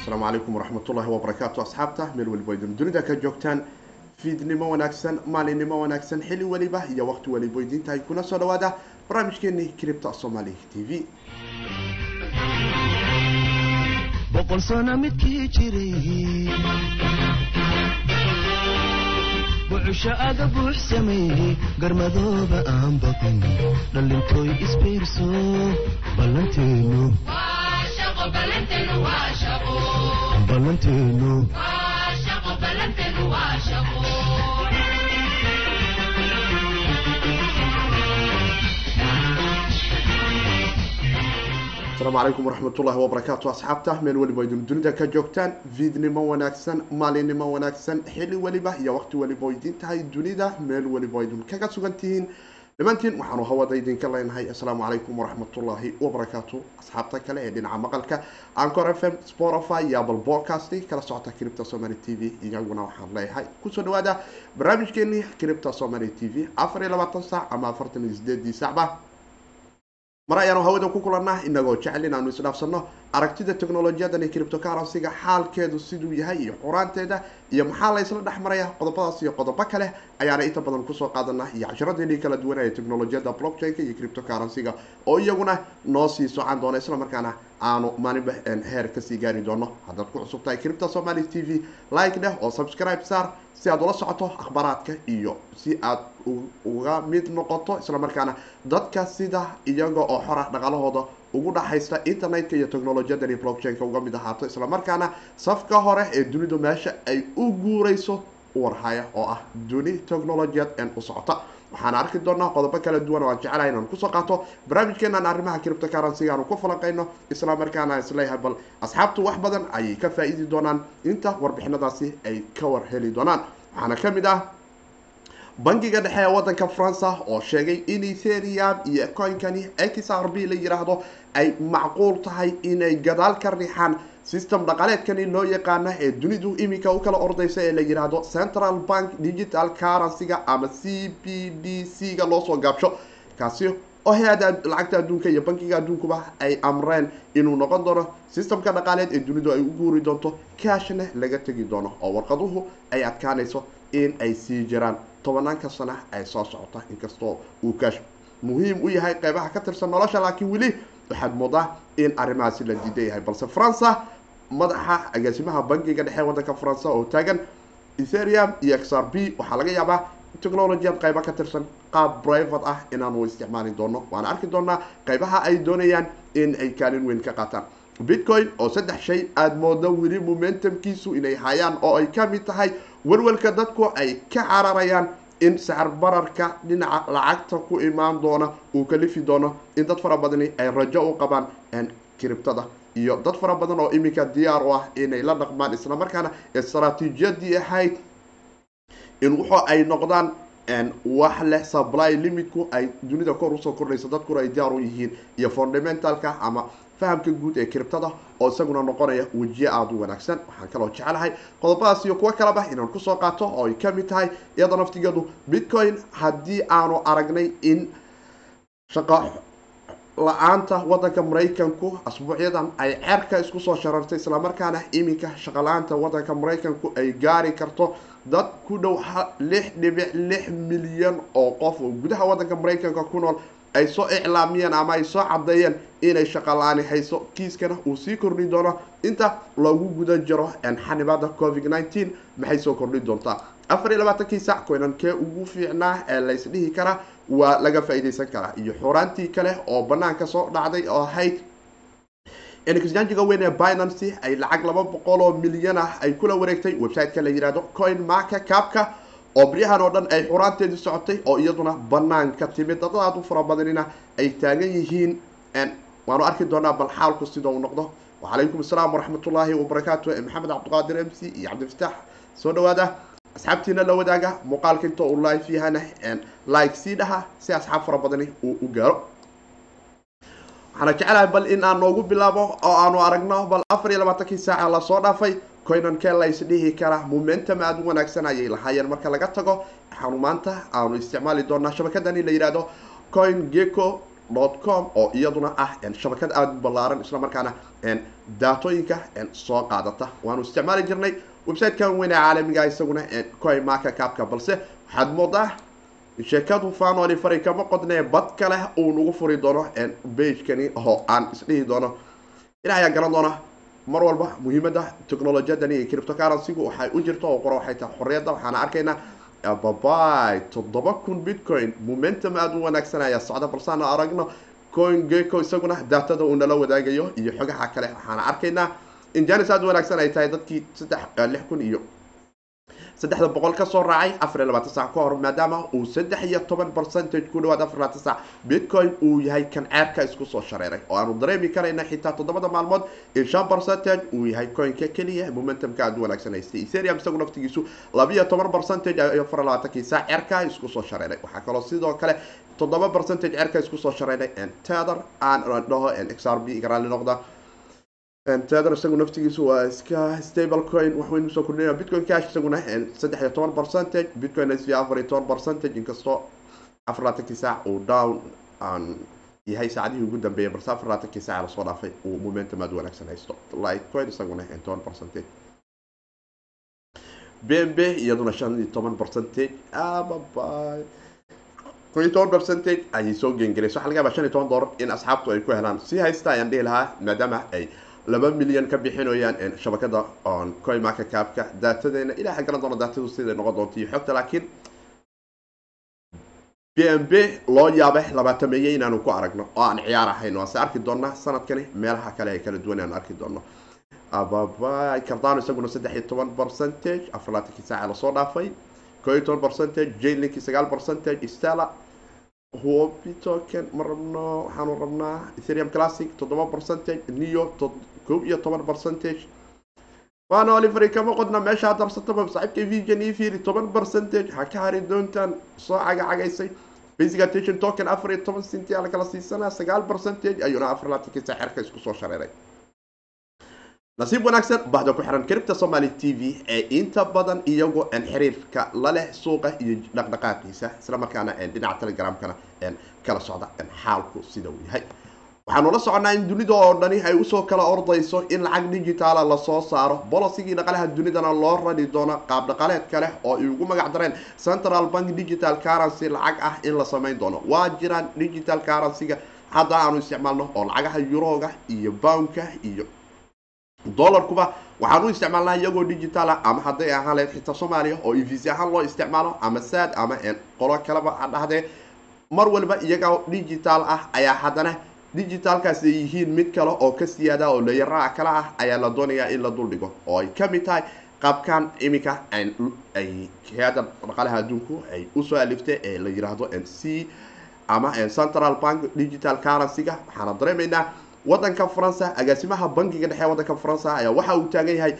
asalaamu calaykum waraxmatullaahi wabarakaatu asxaabta meel weliba idin dunida ka joogtaan fiidnimo wanaagsan maalinimo wanaagsan xili weliba iyo waqti weliba idintahay kuna soo dhawaada barnaamijkeeni cripta somali t v boqol sano midkii jiray bucusho aga buux sameeyey garmadooba aan baqin. Dhallintooy isbiirso ballanteenu asalaamu calaykum waraxmatullaahi wabarakaatu asxaabta meel weliba idin dunida ka joogtaan fiidnimo wanaagsan maalinimo wanaagsan xili weliba iyo waqti weliba idin tahay dunida meel weliba idin kaga sugan tihiin dhammaantiin waxaanu hawada idinka leenahay. Assalaamu calaykum waraxmatullaahi wabarakaatu asxaabta kale ee dhinaca maqalka ancor f m spotify iyo apple podcast kala socota cripta somaly t v. Iyaguna waxaan leeyahay ku soo dhawaada barnaamijkeeni cripta somaly t v afar iyo labaatan saac ama afartan iyo sideedii saacba mar ayaanu hawada ku kulannaa inagoo jecel inaanu isdhaafsanno aragtida teknolojiyadan iyo criptocurrency-ga xaalkeedu siduu yahay iyo xuraanteeda iyo maxaa la isla dhex maraya qodobadaas iyo qodobo kale ayaana inta badan ku soo qaadanaa iyo casharadeenii kala duwanaya teknolojiyada blockchain-ka iyo criptocurrency-ga oo iyaguna noo sii socan doona islamarkaana aanu maalinba heer ka sii gaari doono. Haddaad ku cusub tahay somaly t v like dheh oo subscribe saar si aad ula socoto akhbaaraadka iyo si aad uga mid noqoto islamarkaana dadka sida iyaga oo xora dhaqaalahooda ugu dhaxaysta internetka iyo technolojiyadan iyo blockchain-ka uga mid ahaato islamarkaana safka hore ee dunidu meesha ay u guurayso warhaya oo ah duni technolojiyad en u socota. Waxaan arki doonaa qodobo kala duwan oo aan jecelahay inaan ku soo qaato. Barnaamijkeenan arrimaha criptocurrency aanu ku falanqayno islamarkaana is leeyahay bal asxaabtu wax badan ayay ka faa-iidi doonaan inta warbixinadaasi ay ka war heli doonaan. Waxaana ka mid ah bangiga dhexe ee wadanka faransa oo sheegay in etherium iyo coinkani x r b la yiraahdo ay macquul tahay inay gadaal ka riixaan system dhaqaaleedkani loo yaqaana ee dunidu iminka u kala ordaysa ee la yiraahdo central bank digital currency-ga ama c b d c ga loosoo gaabsho. Kaasi oo hay'ada lacagta adduunka iyo bankiga adduunkuba ay amreen inuu noqon doono systemka dhaqaaleed ee dunidu ay u guuri doonto cashna laga tegi doono oo warqaduhu ay adkaanayso in ay sii jiraan tobanaanka sana ay soo socota inkastoo uu kaash muhiim u yahay qeybaha ka tirsan nolosha laakiin weli waxaad moodaa in arrimahaasi la diidan yahay. Balse faransa madaxa agaasimaha bankiga dhexe wadanka faransa oo taagan etherium iyo x r b waxaa laga yaabaa technolojiyad qaybo ka tirsan qaab private ah inaanu isticmaali doono. Waana arki doonaa qaybaha ay doonayaan in ay kaalin weyn ka qaataan bitcoin oo saddex shay aada moodo weli momentumkiisu inay hayaan oo ay ka mid tahay welwelka dadku ay ka cararayaan in sacir bararka dhinaca lacagta ku imaan doona uu kalifi doono in dad fara badani ay rajo u qabaan criptada iyo dad fara badan oo iminka diyaar u ah inay la dhaqmaan islamarkaana istraatiijiyadii ahayd in wuxu ay noqdaan wax leh supply limitku ay dunida kor u soo kordhayso dadkuna ay diyaar u yihiin. Iyo fundamentalka ama fahamka guud ee criptada oo isaguna noqonaya wejiye aada u wanaagsan. Waxaan kaloo jecelahay qodobadaas iyo kuwo kaleba inaan ku soo qaato oo ay ka mid tahay iyadoo naftigeedu bitcoin haddii aanu aragnay in shaqa la'aanta wadanka maraykanku asbuucyadan ay cerka isku soo sharartay islamarkaana iminka shaqa la'aanta wadanka maraykanku ay gaari karto dad ku dhow lix dhibic lix milyan oo qof oo gudaha wadanka maraykanka ku nool ay soo iclaamiyeen ama ay soo caddeeyeen inay shaqa la'aani hayso kiiskana uu sii kordhi doono. Inta loogu guda jiro xanibada covid nineteen maxay soo kordhi doontaa? Afar iyo labaatankii sac koynankee ugu fiicnaa ee laysdhihi karaa waa laga faa-iideysan karaa iyo xuraantii kale oo banaanka soo dhacday oo ahayd exchangiga weyn ee binancy ay lacag laba boqol oo milyan ah ay kula wareegtay. Website-ka la yihahdo coin marka capka oo baryahan oo dhan ay xuraanteedii socotay oo iyaduna banaanka timid dad aad u fara badanina ay taagan yihiin waanu arki doonaa bal xaalku sida uu noqdo. Wacalaykum asalaam waraxmatullaahi wabarakaatu maxamed cabdiqaadir m c iyo cabdifataax soo dhawaada. Asxaabtiina la wadaaga muuqaalka inta uu live yahana like sii dhaha si asxaab fara badani uu u gaaro. Waxaana jecelahay bal in aan noogu bilaabo oo aanu aragno bal afar iyo labaatankii saaca la soo dhaafay coinankee la isdhihi karaa momentum aada u wanaagsan ayay lahaayeen marka laga tago waxaanu maanta aanu isticmaali doonaa shabakadani la yihahdo coin geco com oo iyaduna ah shabakad aada u ballaaran islamarkaana daatooyinka soo qaadata. Waanu isticmaali jirnay website-kan weyn ee caalamiga isaguna coin marka capka balse waxaad moodaa sheekadu fanoli fari kama qodnee bad kale uu nagu furi doono bagekani oo aan isdhihi doono. Ila ayaa garan doona mar walba muhiimada technolojiyadani iyo criptocurrencygu waxay u jirto oo qora waxay tahay xorriyadda. Waxaana arkaynaa baby toddoba kun bitcoin momentum aada u wanaagsan ayaa socda. Balseaan aragno coin geco isaguna daatada uu nala wadaagayo iyo xogaha kale. Waxaana arkaynaa in janis aada u wanaagsan ay tahay dadkii saddex lix kun iyo saddexda boqol ka soo raacay afar iyo labaatan sac ka hor maadaama uu saddex iyo toban percentage ku dhawaad afar labaatan sac bitcoin uu yahay kan ceebka isku soo shareeray oo aanu dareemi karayna xitaa toddobada maalmood in shan percentage uu yahay coinka keliya momentumka aada u wanaagsan haystay ethereum isagu naftigiisu labiyo toban percentage iyo afar labaatankii sac cerka isku soo shareeray. Waxaa kaloo sidoo kale toddoba percentage cerka isku soo shareeray tether aan dhaho xrb igaraali noqda tether isagu naftigiisu waa iska stable coin waxweyn u soo kordhinaya bitcoin cash isaguna saddex iyo toban percentage bitcoin s v afar iyo toban percentage. Inkastoo afar labaatankii saac uu down aan yahay saacadihii ugu dambeeyay balse afar labaatankii saac la soo dhaafay uu momentum aada wanaagsan haysto. Litecoin isaguna toban percentage. B m b iyaduna shan iyo toban percentage. Iyo toban percentage ayay soo geengarayso waxa laga yaabaa shan iyo toban dollar in asxaabtu ay ku helaan. Si haysta ayaan dhihi lahaa maadaama ay laba milyan ka bixinayaan shabakada coin market daatadeena ilaaha garan doona daatadu siday noqon doonto iyo xogta laakiin b m b loo yaabay labaatameeye inaanu ku aragno oo aan ciyaar ahayn. Waase arki doonaa sanadkani meelaha kale ay kala duwan aanu arki doono ababa cardano isaguna saddex iyo toban percentage afar laatankii saaca la soo dhaafay. Koo iyo toban percentage jailinkii sagaal percentage stella huobi token ma rabno waxaanu rabnaa ethereum classic toddoba percentage neo kow iyo toban percentage. Waana olivery kama qodna meesha darsataba saaxiibka vigan io fiiri toban percentage. Ha ka hari doontaan soo cagacagaysay basic attention token afar iyo toban cinti a lakala siisanaa sagaal percentage ayuuna afar laatankii saaxerka isku soo shareeray nasiib wanaagsan bahda ku xiran cripta somaly t v ee inta badan iyagoo xiriirka la leh suuqa iyo dhaqdhaqaaqiisa islamarkaana dhinaca telegramkana kala socda xaalku sida uu yahay. Waxaanu la soconaa in dunida oo dhani ay u soo kala ordayso in lacag digitaala la soo saaro bolosigii dhaqalaha dunidana loo rari doono qaab dhaqaleed kale oo ay ugu magac dareen central bank digital currency lacag ah in la samayn doono. Waa jiraan digital currencyga hadda aanu isticmaalno oo lacagaha yuroga iyo boundka iyo dollarkuba. Waxaan u isticmaalnaa iyagoo digitaala ama hadday ahaan lahayd xitaa soomaaliya oo evc ahaan loo isticmaalo ama sad ama qolo kaleba ha dhahdee mar walba iyaga digital ah ayaa haddana digitalkaas ay yihiin mid kale oo ka siyaada oo layaraa kale ah ayaa la doonayaa in la duldhigo oo ay ka mid tahay qaabkan iminka ay hay'adda dhaqalaha adduunku ay u soo aliftay ee la yiraahdo c ama central bank digital currency-ga. Waxaana dareemaynaa wadanka faransa agaasimaha bankiga dhexe wadanka faransa ayaa waxa uu taagan yahay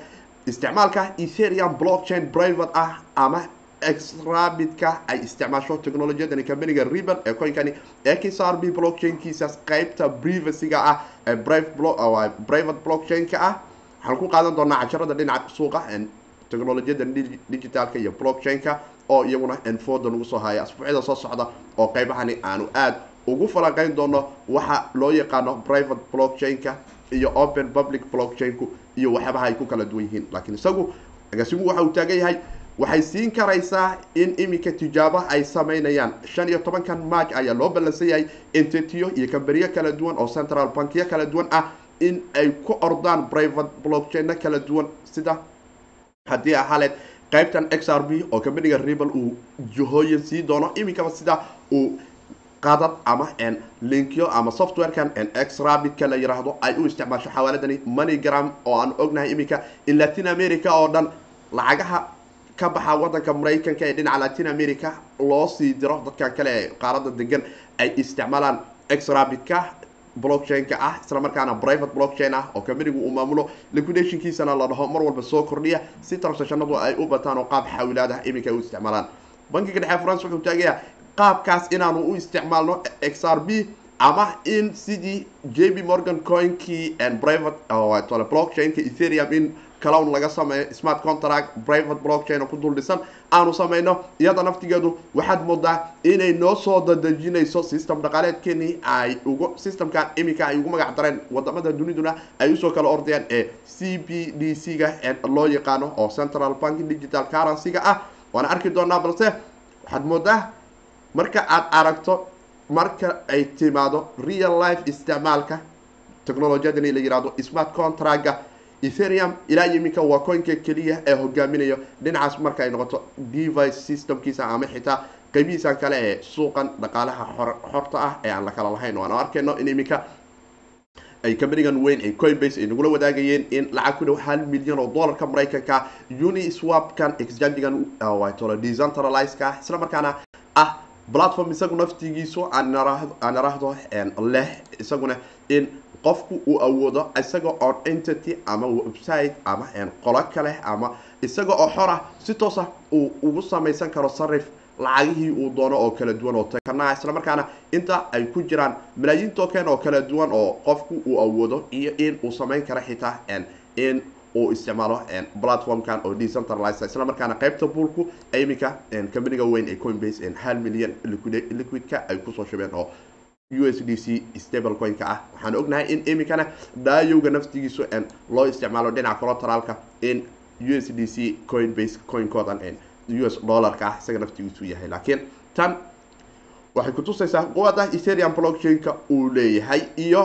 isticmaalka ethereum blockchain private ah ama exrabidka ay isticmaasho technolojiyadani companiga riban ee coinkani xrb blockchainkiisaas qeybta privacyga ah ee private blockchain-ka ah. Waxaan ku qaadan doonaa casharada dhinaca suuqa technolojiyada digitalka iyo blockchain-ka oo iyaguna enfoda nagu soo haya asbuucyada soo socda oo qeybahani aanu aada ugu falanqeyn doono waxa loo yaqaano private blockchain-ka iyo open public blockchain-ku iyo waxyaabaha ay ku kala duwan yihiin. Laakiin isagu agaasimuhu waxa uu taagan yahay waxay siin karaysaa in iminka tijaabo ay sameynayaan shan iyo tobankan march ayaa loo ballansan yahay entitiyo iyo kamberiyo kala duwan oo central bankyo kala duwan ah in ay ku ordaan private blockchaino kala duwan. Sida haddii ahaleed qaybtan x r b oo kambaniga ribal uu jahooyin sii doono iminkaba sida uu qadad ama linkyo ama softwarekan xrabidka la yiraahdo ay u isticmaasho xawaaladani moneygram oo aan ognahay iminka in latin america oo dhan lacagaha ka baxa wadanka maraykanka ee dhinaca latin america loo sii diro dadkan kale ee qaarada degan ay isticmaalaan xrabidka blockchain-ka ah isla markaana private blockchain ah oo kambanigu uu maamulo liquidationkiisana la dhaho mar walba soo kordhiya si transactionadu ay u bataan oo qaab xawilaad ah iminka ay u isticmaalaan. Bankiga dhexe france wuxuu taagayaa qaabkaas inaanu u isticmaalno x r b ama in sidii j b morgan coinkii private blockchain-ka ethereum in clown laga sameeyo smart contract private blockchain oo ku dul aanu samayno iyada naftigeedu waxaad moodaa inay noo soo dadejinayso system dhaqaaleedkeenii ay ugu systemkan iminka ay ugu magac dareen. Wadamada duniduna ay u soo kala ordayaan ee c b d c ga loo yaqaano oo central bank digital currency-ga ah. Waana arki doonaa balse waxaad moodaa marka aad aragto marka ay timaado real life isticmaalka technolojiyadani la yihahdo smart contractga etherium ilaa iminka waa coinka keliya ee hogaaminayo dhinacaas marka ay noqoto device systemkiisa ama xitaa qeybihiisan kale ee suuqan dhaqaalaha xorta ah ee aan la kala lahayn. O aan arkayno in iminka ay companigan weyn ee coinbase ay nagula wadaagayeen in lacag ku dhow hal milyan oo dollarka maraykanka uniswapkan exchangegan tolo decentralizeka isla markaana ah platform isagu naftigiisu aan arahdo leh isaguna in qofku uu awoodo isaga on entity ama website ama qolo kale ama isaga oo xor ah si toosa uu ugu samaysan karo sarif lacagihii uu doono oo kala duwan oo takana isla markaana inta ay ku jiraan malaayiin token oo kala duwan oo qofku uu awoodo iyo in uu samayn karo xitaa in uu isticmaalo platformkan oo decentralize isla markaana qaybta buulku iminka companiga weyn ee coinbase hal milyan liquidka ay ku soo shubeen oo u s d c stable coinka ah. Waxaan ognahay in iminkana daayowga naftigiisu loo isticmaalo dhinaca coloteralka in u s d c coinbase coinkoodan u s dollarka ah isaga naftigiisu yahay. Laakiin tan waxay kutusaysaa quwada etherium blockchain-ka uu leeyahay iyo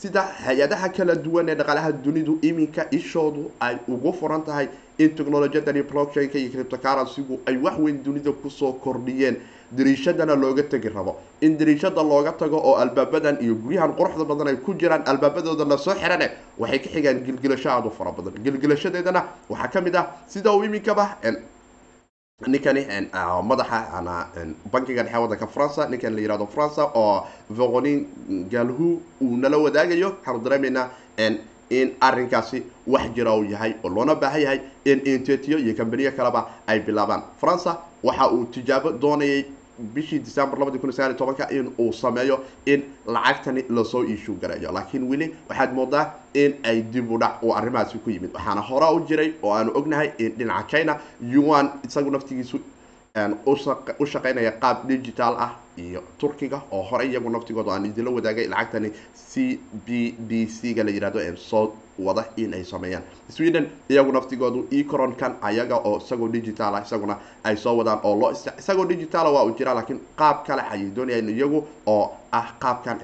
sida hay'adaha kala duwan ee dhaqaalaha dunidu iminka ishoodu ay ugu furan tahay in technolojiyadani blockchain-ka iyo criptocurrency-gu ay wax weyn dunida ku soo kordhiyeen. Dariishadana looga tegi rabo. In dariishada looga tago oo albaabadan iyo guryahan quruxda badan ay ku jiraan albaabadooda la soo xirane waxay ka xigaan gilgilasho aada u fara badan. Gilgilashadeedana waxaa ka mid ah sida uu iminkaba ninkani madaxa bankiga dhexe wadanka faransa ninkan la yihahdo faransa oo voqonin galhu uu nala wadaagayo waxaanu dareemaynaa in arrinkaasi wax jira uu yahay oo loona baahan yahay in intetiyo iyo kambaniyo kaleba ay bilaabaan. Faransa waxa uu tijaabo doonayay bishii december in uu sameeyo in lacagtani la soo iishuu gareeyo. Laakiin weli waxaad moodaa in ay dib u dhac uu arrimahaasi ku yimid. Waxaana hore u jiray oo aanu ognahay in dhinaca china yuan isagu naftigiisu u shaqaynaya qaab digital ah iyo turkiga oo hore iyagu naftigooda aan idinla wadaagay lacagtani c b d c ga la yihahdo soo wada in ay sameeyaan. Sweden iyagu naftigoodu ecoronkan ayaga oo isagoo digital ah isaguna ay soo wadaan oo loo isagoo digitala waa u jiraa laakiin qaab kale ayay doonayaan iyagu oo ah qaabkan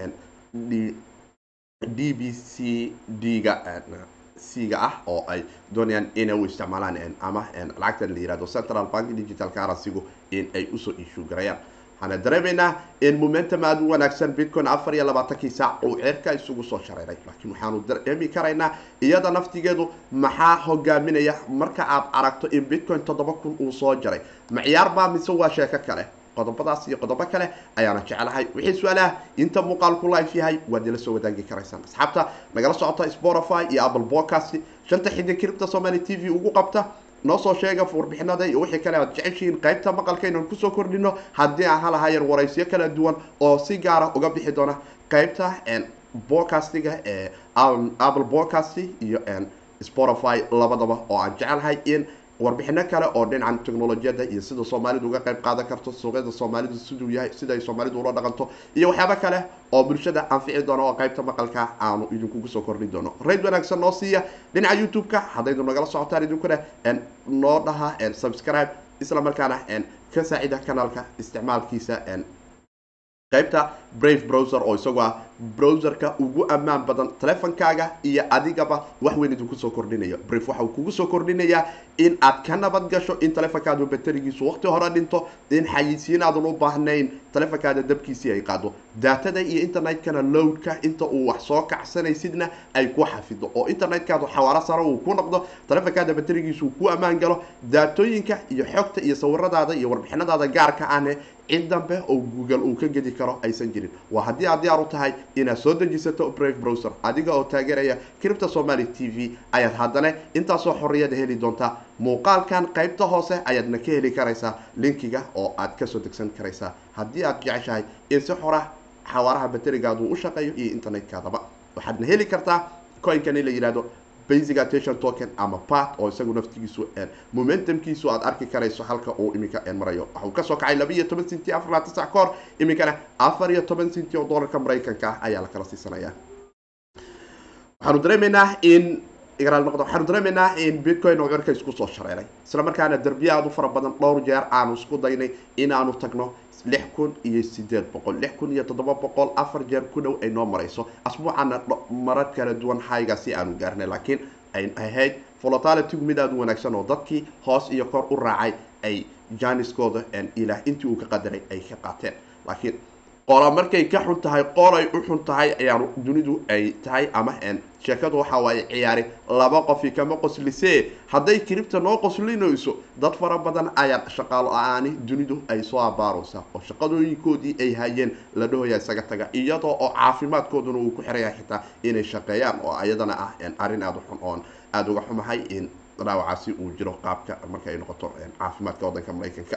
d b c d ga c-ga ah oo ay doonayaan inay u isticmaalaan ama lacagtan la yihahdo central bank digital currency-gu in ay u soo garayaan waxaana dareemaynaa in momentum aada u wanaagsan bitcoin afar iyo labaatankii saac uu ceerka isugu soo shareeray. Laakiin waxaanu dareemi karaynaa iyada naftigeedu maxaa hogaaminaya marka aad aragto in bitcoin toddoba kun uu soo jaray. Maciyaar baa mise waa sheeko kale qodobadaas iyo qodobo kale ayaana jecelahay wixii su'aalaha inta muuqaalku life yahay waad ila soo wadaagi karaysaan asxaabta nagala socota spotify iyo apple podcast shanta xidig kiribta somali t v ugu qabta. Noo soo sheega warbixinada iyo wixii kale aad jeceshihiin qaybta maqalka inaan ku soo kordhino. Haddii aan halahayan waraysyo kala duwan oo si gaara uga bixi doona qaybta podcastiga ee apple podcast iyo spotify labadaba oo aan jecelahay in warbixino kale oo dhinacan technolojiyada iyo sida soomaalidu uga qayb qaadan karto suuqyada soomaalidu siduu yahay sida ay soomaalidu ula dhaqanto iyo waxyaabo kale oo bulshada anfici doono oo qaybta maqalka aanu idinkugu soo kordhi doono. Rayd wanaagsan noo siiya dhinaca youtube-ka haddaydu nagala socotaan idinkuna noo dhaha subscribe isla markaana ka saacida kanaalka isticmaalkiisa qaybta brave browser oo isagu ah browserka ugu ammaan badan telefonkaaga iyo adigaba wax weyn idinku soo kordhinaya. Brave waxa uu kugu soo kordhinayaa in aad ka nabad gasho in telefonkaadu baterigiisu waqti hore dhinto in xayisiin aadan u baahnayn telefonkaada dabkiisii ay qaado. Daatada iyo internetkana loadka inta uu wax soo kacsanaysidna ay ku xafido. Oo internetkaadu xawaaro sare uu ku noqdo telefonkaada baterigiisu ku ammaan galo. Daatooyinka iyo xogta iyo sawiradaada iyo warbixinadaada gaarka ahne cid dambe oo google uu ka gedi karo aysan jirin. Waa haddii aad diyaar u tahay inaad soo dejisato brave browser adiga oo taageeraya cripta somaly t v ayaad haddana intaasoo xorriyada heli doontaa muuqaalkan qaybta hoose ayaadna ka heli karaysaa linkiga oo aad ka soo degsan karaysaa. Haddii aad jeceshahay in si xora xawaaraha baterigaadu u shaqeeyo iyo internetkaadaba waxaadna heli kartaa coinkani la yihahdo basic attention token ama pat oo isagu naftigiisu momentumkiisu aad arki karayso halka uu iminka marayo. Waxa uu ka soo kacay laba iyo toban cinti afar laatan sac ka iminkana afar iyo toban cinti oo dollarka maraykanka ah ayaa la kala siisanaya waxaanu dareemaynaa in igraal noqdo. Waxaanu dareemaynaa in bitcoin uu cirka isku soo shareeray. Isla markaana derbiye aada u fara badan dhowr jeer aanu isku daynay inaanu tagno lix kun iyo sideed boqol. Lix kun iyo toddoba boqol afar jeer ku dhow ay noo marayso. Asbuucana marar kala duwan hayga si aanu gaarnay laakiin ay ahayd volatility-gu mid aada u wanaagsan oo dadkii hoos iyo kor u raacay ay janiskooda ilaah intii uu ka qadaray ay ka qaateen. Laakiin qola markay ka xun tahay qolay u xun tahay ayaanu dunidu ay tahay ama sheekadu waxa waaye ciyaari laba qofi kama qoslisee. Hadday kiribta noo qoslinayso dad fara badan ayaa shaqaalo la'aani dunidu ay soo abaaraysa oo shaqadooyinkoodii ay hayeen la dhahoya isaga taga iyadoo oo caafimaadkooduna uu ku xiraya xitaa inay shaqeeyaan oo ayadana ah arrin aada u xun oon aada uga xumahay in dhaawacaasi uu jiro qaabka marka noqoto caafimaadka waddanka maraykanka.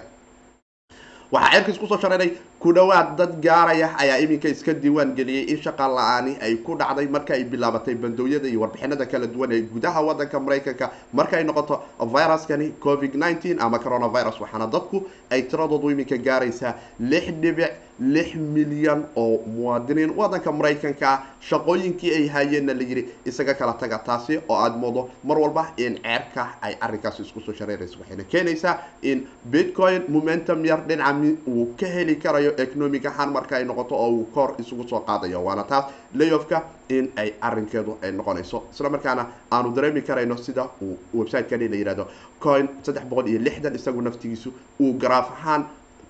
Waxaa ceerkiis ku soo shareeray ku dhawaad dad gaaraya ayaa iminka iska diiwaan geliyey in shaqaan la'aani ay ku dhacday marka ay bilaabatay bandooyada iyo warbixinada kala duwan ee gudaha wadanka maraykanka marka noqoto viruskani covid nineteen ama coronavirus waxaana dadku ay tiradoodu iminka gaaraysaa lix dhibic lix milyan oo muwaadiniin. Wadanka maraykanka ah shaqooyinkii ay hayeenna la yidhi isaga kala taga taasi oo aada moodo mar walba in ceerka ay arrinkaasi isku soo shareerayso. Waxayna keenaysaa in bitcoin momentum yar dhinaca uu ka heli karayo economic ahaan marka ay noqoto oo uu kor isugu soo qaadayo. Waana taas layofka in ay arrinkeedu ay noqonayso. Isla markaana aanu dareemi karayno sida uu website-kani la yihahdo coin saddex boqol iyo lixdan isagu naftigiisu uu garaaf ahaan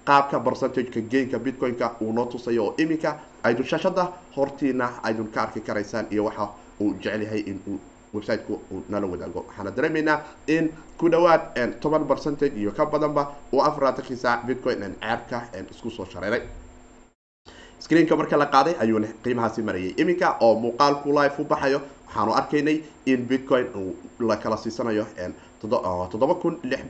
qaabka percentageka gainka bitcoin-ka uu noo tusayo oo iminka aydun shashada hortiina aydun ka arki karaysaan iyo waxa uu jecel yahay in uu website-ku uu nala wadaago. Waxaana dareemaynaa in ku dhawaad toban percentage iyo ka badanba uu afar laatankii saac bitcoin ceerka isku soo shareeray. Screenka marka la qaaday ayuuna qiimahaasi marayay. Iminka oo muuqaalku live u baxayo waxaanu arkaynay in bitcoin uu la kala siisanayo toddoba kun lix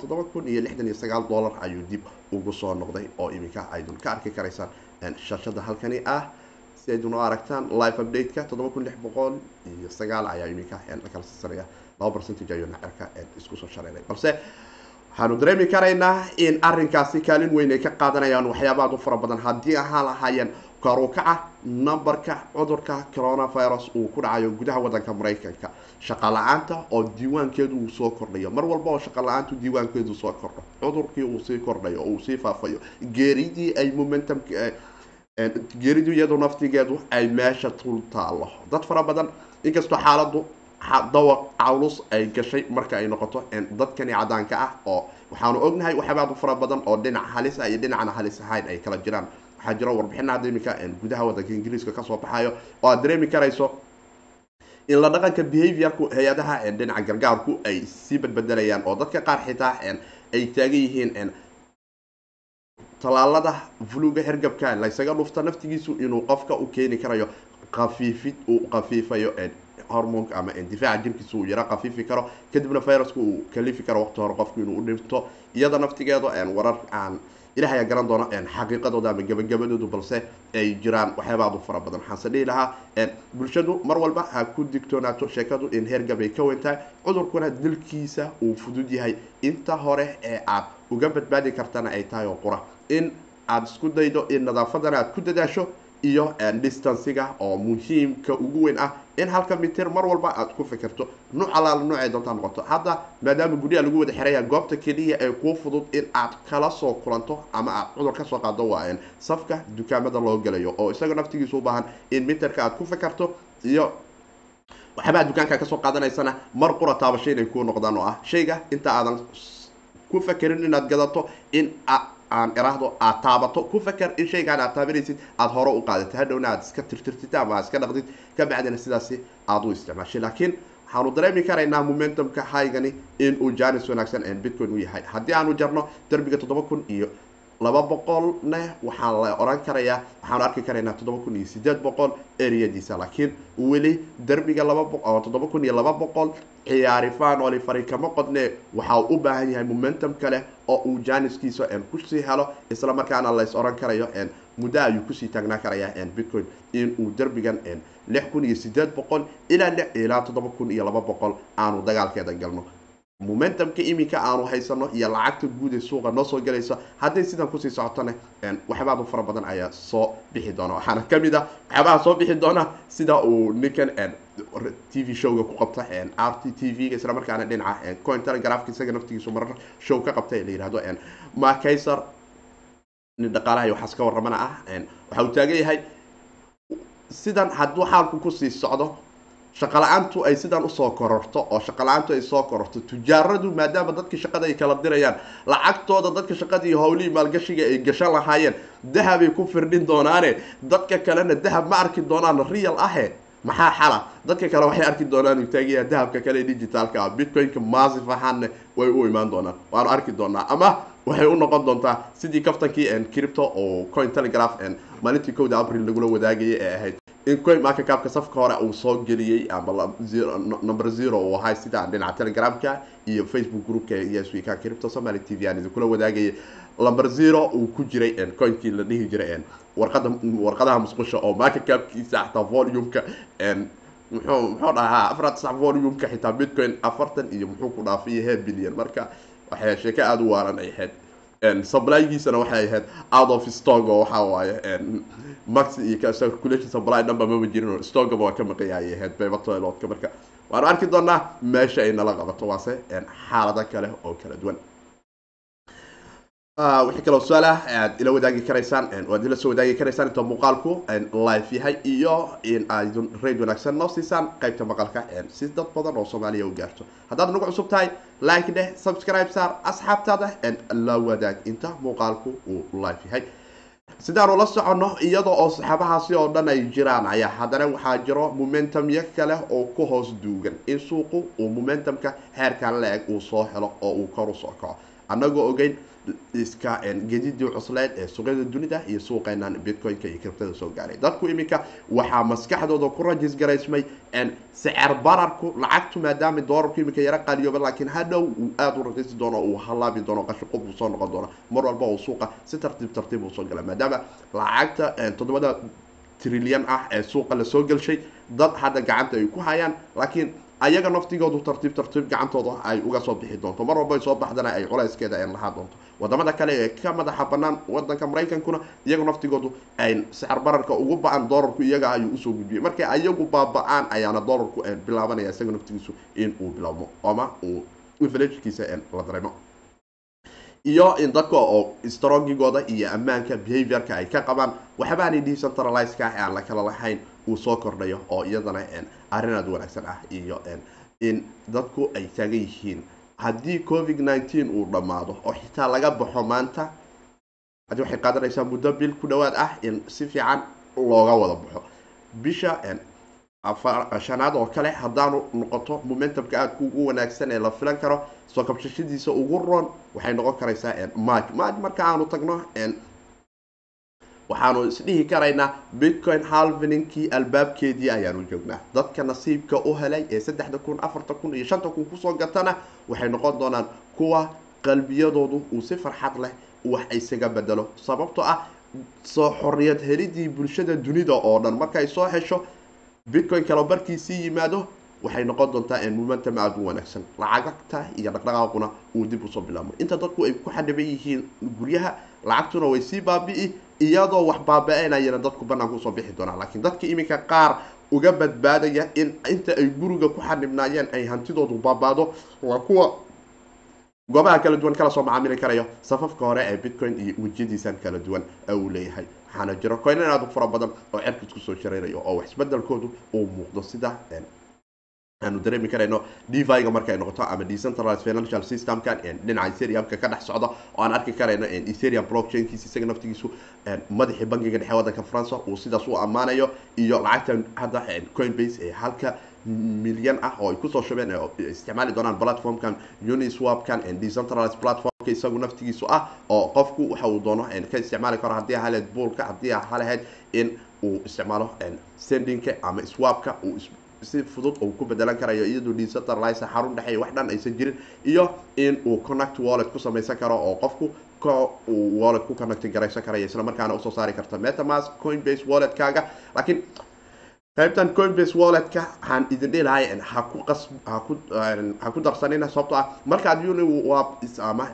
toddoba kun iyo lixdan iyo sagaal dollar ayuu dib ugu soo noqday oo iminka aydun ka arki karaysaan. Shashada halkani ah si aydun u aragtaan live update-ka toddoba kun lix boqol iyo sagaal ayaa iminka la kala siisanaya laba percentage ayuuna cerka isku soo shareeray. Balse waxaanu dareemi karaynaa in arrinkaasi kaalin weyn ay ka qaadanayaan waxyaabaad u fara badan. Haddii ahaan lahaayeen karukaca numberka cudurka coronavirus uu ku dhacayo gudaha wadanka maraykanka. Shaqa la'aanta oo diiwaankeedu uu soo kordhayo. Mar walba oo shaqa la'aantu diiwaankeedu soo kordho cudurkii uu sii kordhayo oo uu sii faafayo geeridii ay momentum geeridu iyadu naftigeedu ay meesha tul taalo. Dad fara badan inkastoo xaaladu dawaq cawlus ay gashay marka ay noqoto dadkani cadaanka ah oo waxaanu ognahay waxyaabaad u fara badan oo dhinac halis ah iyo dhinacna halis ahayn ay kala jiraan. Waxaa jiro warbixina hadda iminka gudaha wadanka ingiriiska ka soo baxayo oo aad dareemi karayso in la dhaqanka behaviorku hay'adaha dhinaca gargaarku ay sii badbedelayaan oo dadka qaar xitaa ay taagan yihiin tallaalada fluga hergabka laysaga dhufta naftigiisu inuu qofka u keeni karayo kafiifid uu kafiifayo hormonka ama difaaca jirkiisa uu yaro kafiifi karo kadibna viruska uu kalifi karo waqti hore qofku inuu u dhinto iyada naftigeedu warar aan ilaah ayaa garan doona xaqiiqadooda ama gabagabadoodu balse ay jiraan waxyaabaad u fara badan. Waxaanse dhihi lahaa bulshadu mar walba ha ku digtoonaato sheekadu in heergab ay ka weyntahay cudurkuna dilkiisa uu fudud yahay. Inta hore ee aad uga badbaadi kartana ay tahay oo qura. In aada isku daydo in nadaafadana aad ku dadaasho iyo distanciga oo muhiimka ugu weyn ah in halka mitir mar walba aad ku fikirto nuuc alaala nuucay doontaa noqoto. Hadda maadaama guryaha lagu wada xiraya goobta keliya ee kuu fudud in aad kala soo kulanto ama aad cudur ka soo qaado waa safka dukaamada loo gelayo oo isaga naftigiisa u baahan in miterka aad ku fikirto iyo waxyaabaha dukaanka ka soo qaadanaysana mar qura taabasho inay kuu noqdaan oo ah shayga inta aadan ku fakerin inaad gadato in aan iraahdo aad taabato ku faker in shaygaan aad taabanaysid aada hore u qaadata. Hadhowna aad iska tirtirtid ama aad iska dhaqdid ka bacdina sidaasi aada u isticmaashay. Laakiin waxaanu dareemi karaynaa momentumka haygani in uu janis wanaagsan bitcoin u yahay. Haddii aanu jarno derbiga toddoba kun iyo laba boqolne waxaa la oran karayaa waxaanu arki karaynaa toddoba kun iyo sideed boqol eriyadiisa. Laakiin weli derbiga laba toddoba kun iyo laba boqol ciyaarifaan oli fari kama qodne waxa uu u baahan yahay momentum kale oo uu janiskiisa ku sii helo isla markaana lays oran karayo muddo ayuu ku sii taagnaa karaya bitcoin in uu derbigan lix kun iyo sideed boqol ilaa ilaa toddoba kun iyo laba boqol aanu dagaalkeeda galno momentumka iminka aanu haysano iyo lacagta guud ee suuqa noo soo galaysa hadday sidan ku sii socotona waxyabaadu fara badan ayaa soo bixi doona. Waxaana ka mid a waxyaabaha soo bixi doona sida uu ninkan t v showga ku qabta r t t v-ga isla markaana dhinaca coin telegrafka isaga naftigiisu marar show ka qabta la yihahdo markayser nin dhaqaalaha iyo waxaas ka warramana ah waxa uu taagan yahay. Sidan hadduu xaalku ku sii socdo shaqala-aantu ay sidan u soo kororto oo shaqala-aantu ay soo kororto tujaaradu maadaama dadka shaqada ay kala dirayaan lacagtooda dadka shaqadii howlihii maalgashiga ay gashan lahaayeen dahabay ku firdhin doonaane dadka kalena dahab ma arki doonaan real ahe maxaa xala? Dadka kale waxay arki doonaan uu taagaya dahabka kale digitaalka ah bitcoinka maasif ahaanna way u imaan doonaan waanu arki doonaa. Ama waxay u noqon doontaa sidii kaftankii cripto oo coin telegraph maalintii kowda abril lagula wadaagayay ee ahayd in coin marka kaabka safka hore uu soo geliyey ama number zero uu ahay sida dhinaca telegramka iyo facebook groupka yes we can crypto somali t v aan idinkula wadaagayay number zero uu ku jiray coinkii la dhihi jiray warqada warqadaha musqusha oo marka kaabkiisa xataa volumeka muxuu muxuu dhahaa afar sax volumeka xitaa bitcoin afartan iyo muxuu ku dhaafay he billion. Marka waxay sheeke aada u waaran ay ahayd supplygiisana waxay ahayd out of stock oo waxa waaye max iyo circulation supply number maba jirin oo stockaba waa ka maqaya ay ahayd baybatolodka marka waanu arki doonaa meesha ay nala qabato waase xaalado kale oo kala duwan wixii kaloo su'aalah aad ila wadaagi karaysaan waad ila soo wadaagi karaysaan inta muuqaalku live yahay iyo in aad raid wanaagsan noo siisaan qaybta maqalka si dad badan oo soomaaliya u gaarto. Haddaad nagu cusub tahay like dheh subscribe saar asxaabtaada la wadaag inta muuqaalku uu live yahay. Sidaanu la soconno iyada oo saxaabahaasi oo dhan ay jiraan ayaa haddana waxaa jiro momentumyo kale oo ku hoos duugan. In suuqu uu momentumka heerkan la-eg uu soo helo oo uu kor u soo kaco. Annagoo ogeyn iska gedidii cusleed ee suuqyada dunida iyo suuqeenan bitcoin-ka iyo kriptada soo gaaray. Dadku iminka waxaa maskaxdooda ku rajis garaysmay sicir bararku lacagtu maadaama doolarku iminka yaro qaliyooba laakiin hadhow uu aada u raqiisi doono uu halaabi doono qashiqub uu soo noqon doono. Mar walba uu suuqa si tartiib tartiib uu soo gala maadaama lacagta toddobada trilyan ah ee suuqa la soo gelshay dad hadda gacanta ay ku hayaan laakiin ayaga naftigoodu tartiib tartiib gacantooda ay uga soo bixi doonto. Mar walba ay soo baxdana ay culayskeeda ay lahaa doonto. Wadamada kale ee ka madaxa banaan wadanka maraykankuna iyagu naftigoodu ay sicir bararka ugu ba'an doolarku iyaga ayuu u soo gudbiyay markay ayagu baaba-aan ayaana doolarku bilaabanaya isaga naftigiisu in bilaabmo ama uu inflationkiisa la dareemo. Iyo in dadka oo strongigooda iyo ammaanka behaviorka ay ka qabaan waxbaanay decentralizeka aan la kala lahayn uu soo kordhayo oo iyadana arrin aad wanaagsan ah iyo in dadku ay taagan yihiin. Haddii covid nineteen uu dhammaado oo xitaa laga baxo maanta haddii waxay qaadanaysaa muddo bil ku dhawaad ah in si fiican looga wada baxo. Bisha shanaad oo kale haddaanu noqoto momentumka aadka ugu wanaagsan ee la filan karo soo kabshashadiisa ugu roon waxay noqon karaysaa march march marka aanu tagno waxaanu isdhihi karaynaa bitcoin halvininkii albaabkeedii ayaanu joognaa. Dadka nasiibka u helay ee saddexda kun afarta kun iyo shanta kun ku soo gatana waxay noqon doonaan kuwa qalbiyadoodu uu si farxad leh wax isaga bedelo sababtoo ah soo xoriyad helidii bulshada dunida oo dhan markay soo hesho bitcoin kalo barkiisii yimaado waxay noqon doontaa momentum aada u wanaagsan. Lacagta iyo dhaqdhaqaaquna uu dib u soo bilaabmo. Inta dadku ay ku xadhiban yihiin guryaha lacagtuna way sii baabi'i iyadoo wax baaba-enayana dadku banaanka u soo bixi doonaan. Laakiin dadka iminka qaar uga badbaadaya in inta ay guriga ku xadhibnaayeen ay hantidoodu baabaado waa kuwa goobaha kala duwan kala soo macaamili karayo safafka hore ee bitcoin iyo wejiyadiisan kala duwan uu leeyahay. Waxaana jiro coinan aad u fara badan oo cerkiis ku soo jareynayo oo wax isbedelkoodu uu muuqdo sida aanu dareemi karayno deviga markay noqoto ama decentralized financial systemkan dhinaca ethereumka ka dhex socda oo aan arki karayno ethereum blockchainkiisa isaga naftigiisu madaxii bangiga dhexe wadanka france uu sidaas u ammaanayo iyo lacagtan hadda coinbase ee halka milyan ah oo ay ku soo shubeen isticmaali doonaan platformkan uniswapkan decentralized platformka isagu naftigiisu ah oo qofku waxa uu doono ka isticmaali karo haddii haleed buulka haddii halahayd in uu isticmaalo sendingka ama swapka uu si fudud uu ku bedelan karayo iyadoo decentralize xarun dhexe wax dhan aysan jirin iyo in uu connect wallet ku samaysan karo oo qofku uu wallet ku connect garaysan karayo isla u soo saari karto metamask coinbase walletkaaga. Laakiin qaybtan coinbase walletka waxaan idin dhihi ha ku qas ha ku darsanina sababto ah markaad uniwap ama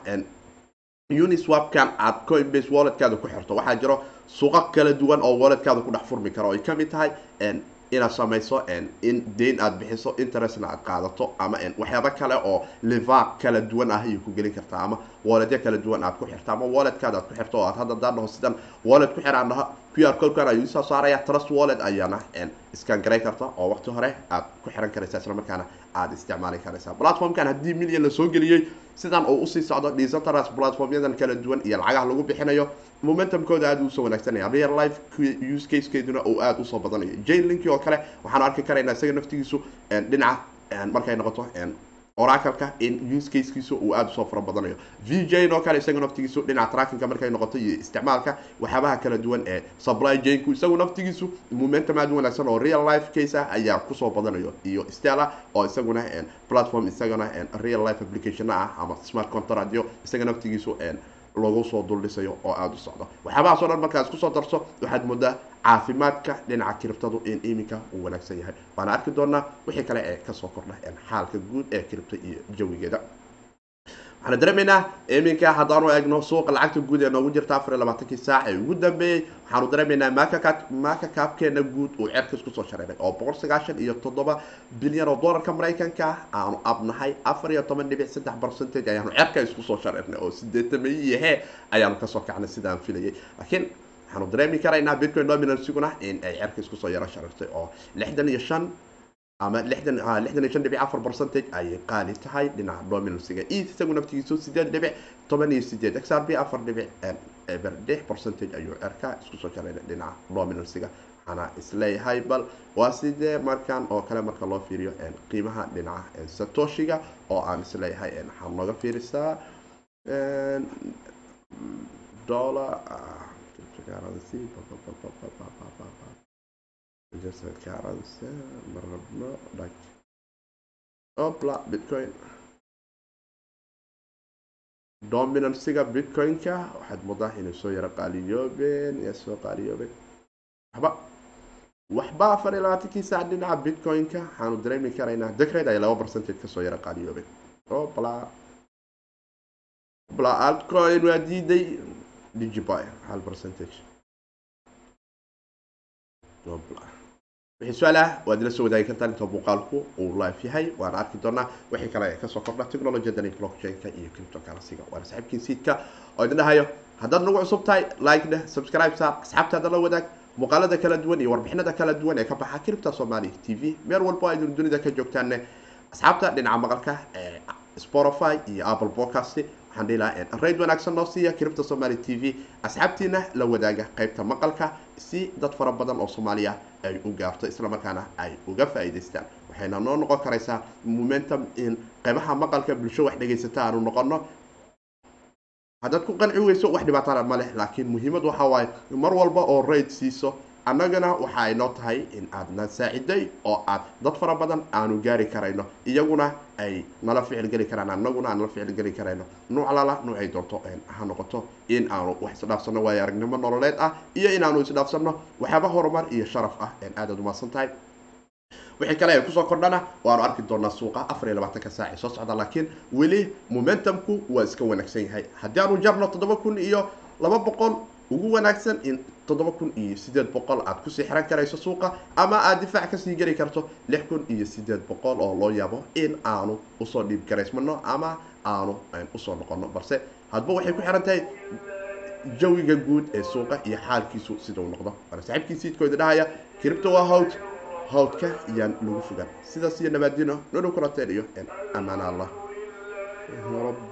uniswapkan aad coinbase walletkaada ku xirto waxaa jiro suuqa kala duwan oo walletkaada ku dhex furmi karo. Ay ka mid tahay inaad samayso in dayn aad bixiso interestna aad qaadato ama waxyaaba kale oo liva kala duwan ah ayay ku gelin kartaa ama walletya kala duwan aad ku xirta ama walletkaada aad ku xirto oo aad hadda daan dhaho sidan wallet ku xiraan dhaho q r colkan ayuu soo saaraya trust wallet ayaana scan garay karta oo waqti hore aad ku xiran karaysa isla markaana aad isticmaali karaysaa platformkan haddii million la soo geliyey sidan uu u sii socdo decentralized platformyadan kala duwan iyo lacagaha lagu bixinayo momentumkooda aad u soo wanaagsanaya real life use casekeeduna uu aada u soo badanayo jane linki oo kale waxaanu arki karaynaa isaga naftigiisu dhinaca markay noqoto oracleka in use casekiisu uu aada u soo fara badanayo v jane oo kale isaga naftigiisu dhinaca trackinga markay noqoto iyo isticmaalka waxyaabaha kala duwan ee supply janku isagu naftigiisu momentum aada u wanaagsan oo real life case ah ayaa ku soo badanayo iyo stella oo isaguna platform isagana real life application ah ama smart contractyo isaga naftigiisu lagu soo duldhisayo oo aada u socdo. Waxyaabahaas o dhan markaad isku soo darso waxaad moodaa caafimaadka dhinaca kiribtadu in iminka uu wanaagsan yahay. Waana arki doonaa wixii kale ee ka soo kordha xaalka guud ee kiribta iyo jawigeeda waxaana dareemaynaa iminka haddaanu eegno suuqa lacagta guud ee noogu jirta afar iyo labaatankii saac ee ugu dambeeyey waxaanu dareemaynaa maka kaabkeena guud uu cerkas ku soo shareeray oo boqol sagaashan iyo toddoba bilyan oo dollarka maraykanka. Aanu abnahay afar iyo toban dhibic saddex percentage ayaanu cerka isku soo shareernay oo sideetamayiyo he ayaanu ka soo kacnay sidaan filayay. Laakiin waxaanu dareemi karaynaa bitcoin dominansiguna in ay cerka isku soo yaro shareertay oo lixdan iyo shan ama lixdan iyo shan dhibic afar percentage ayay qaali tahay dhinaca dominansiga eth isagu naftigiisu sideed dhibic toban iyo sideed x r afar dhibic eber lix percentage ayuu cerka isku soo shareeray dhinaca dominansiga waxaana is leeyahay bal waa sidee markan oo kale marka loo fiiriyo qiimaha dhinaca satoshiga oo aan is leeyahay waxaa nooga fiirisaa dollar marabno dhag opla bitcoin. Dominansiga bitcoin-ka waxaad moodaa inay soo yaro qaaliyoobeen ee soo qaaliyoobeen. Waxba waxba afar iyo labaatankii saac dhinaca bitcoin-ka waxaanu dareemi karaynaa decred ay laba percentage ka soo yaro qaaliyoobeen. Opla opla altcoin waa diiday digibuy hal percentage wixii su'aalaha waad ila soo wadaagi kartaan inta muuqaalku uu live yahay. Waana arki doonaa wixii kale ee ka soo kordha technologiyadan blockchain-ka iyo cryptocurrency-ga. Waana saaxiibkiin siidka oo idin dhahayo haddaad nagu cusub tahay like dheh subscribe saar asxaabtaada la wadaag muuqaalada kala duwan iyo warbixinada kala duwan ee ka baxa cripta somali t v. Meel walbo aydin dunida ka joogtaanne. Asxaabta dhinaca maqalka ee spotify iyo apple podcast waxaan dhihi lahaa rayd wanaagsan noo siiya cripta somali t v. Asxaabtiina la wadaaga qaybta maqalka si dad fara badan oo soomaaliya ay u gaarto islamarkaana ay uga faa'iidaystaan. Waxayna noo noqon karaysaa momentum in qaybaha maqalka bulsho wax dhegaysata aanu noqono haddaad ku qanci weyso wax dhibaatana ma leh laakiin muhiimad waxa waaye mar walba oo rayd siiso annagana waxa ay noo tahay in aad na saaciday oo aad dad fara badan aanu gaari karayno. Iyaguna ay nala ficil geli karaan annaguna aan nala ficil geli karayno. Nuuc lala nuucay doonto ha noqoto in aanu wax isdhaafsano waayo aragnimo nololeed ah iyo inaanu isdhaafsano waxyaaba horumar iyo sharaf ah aadaad umahadsan tahay. Wixii kale ee ku soo kordhana waanu arki doonaa suuqa afar iyo labaatanka saac ee soo socda laakiin weli momentumku waa iska wanaagsan yahay. Haddii aanu jarno toddoba kun iyo laba boqol ugu wanaagsan in toddoba kun iyo sideed boqol aad ku sii xiran karayso suuqa ama aad difaac ka sii geli karto lix kun iyo sideed boqol oo loo yaabo in aanu u soo dhiib garaysmano ama aanu u soo noqono balse hadba waxay ku xiran tahay jawiga guud ee suuqa iyo xaalkiisu sida uu noqdo. Waana saaxiibkii siidkooda dhahaya cripto waa hawd hawdka iyaan lagu fogaan sidaas iyo nabaadino nodhow kulateen iyo amaan allah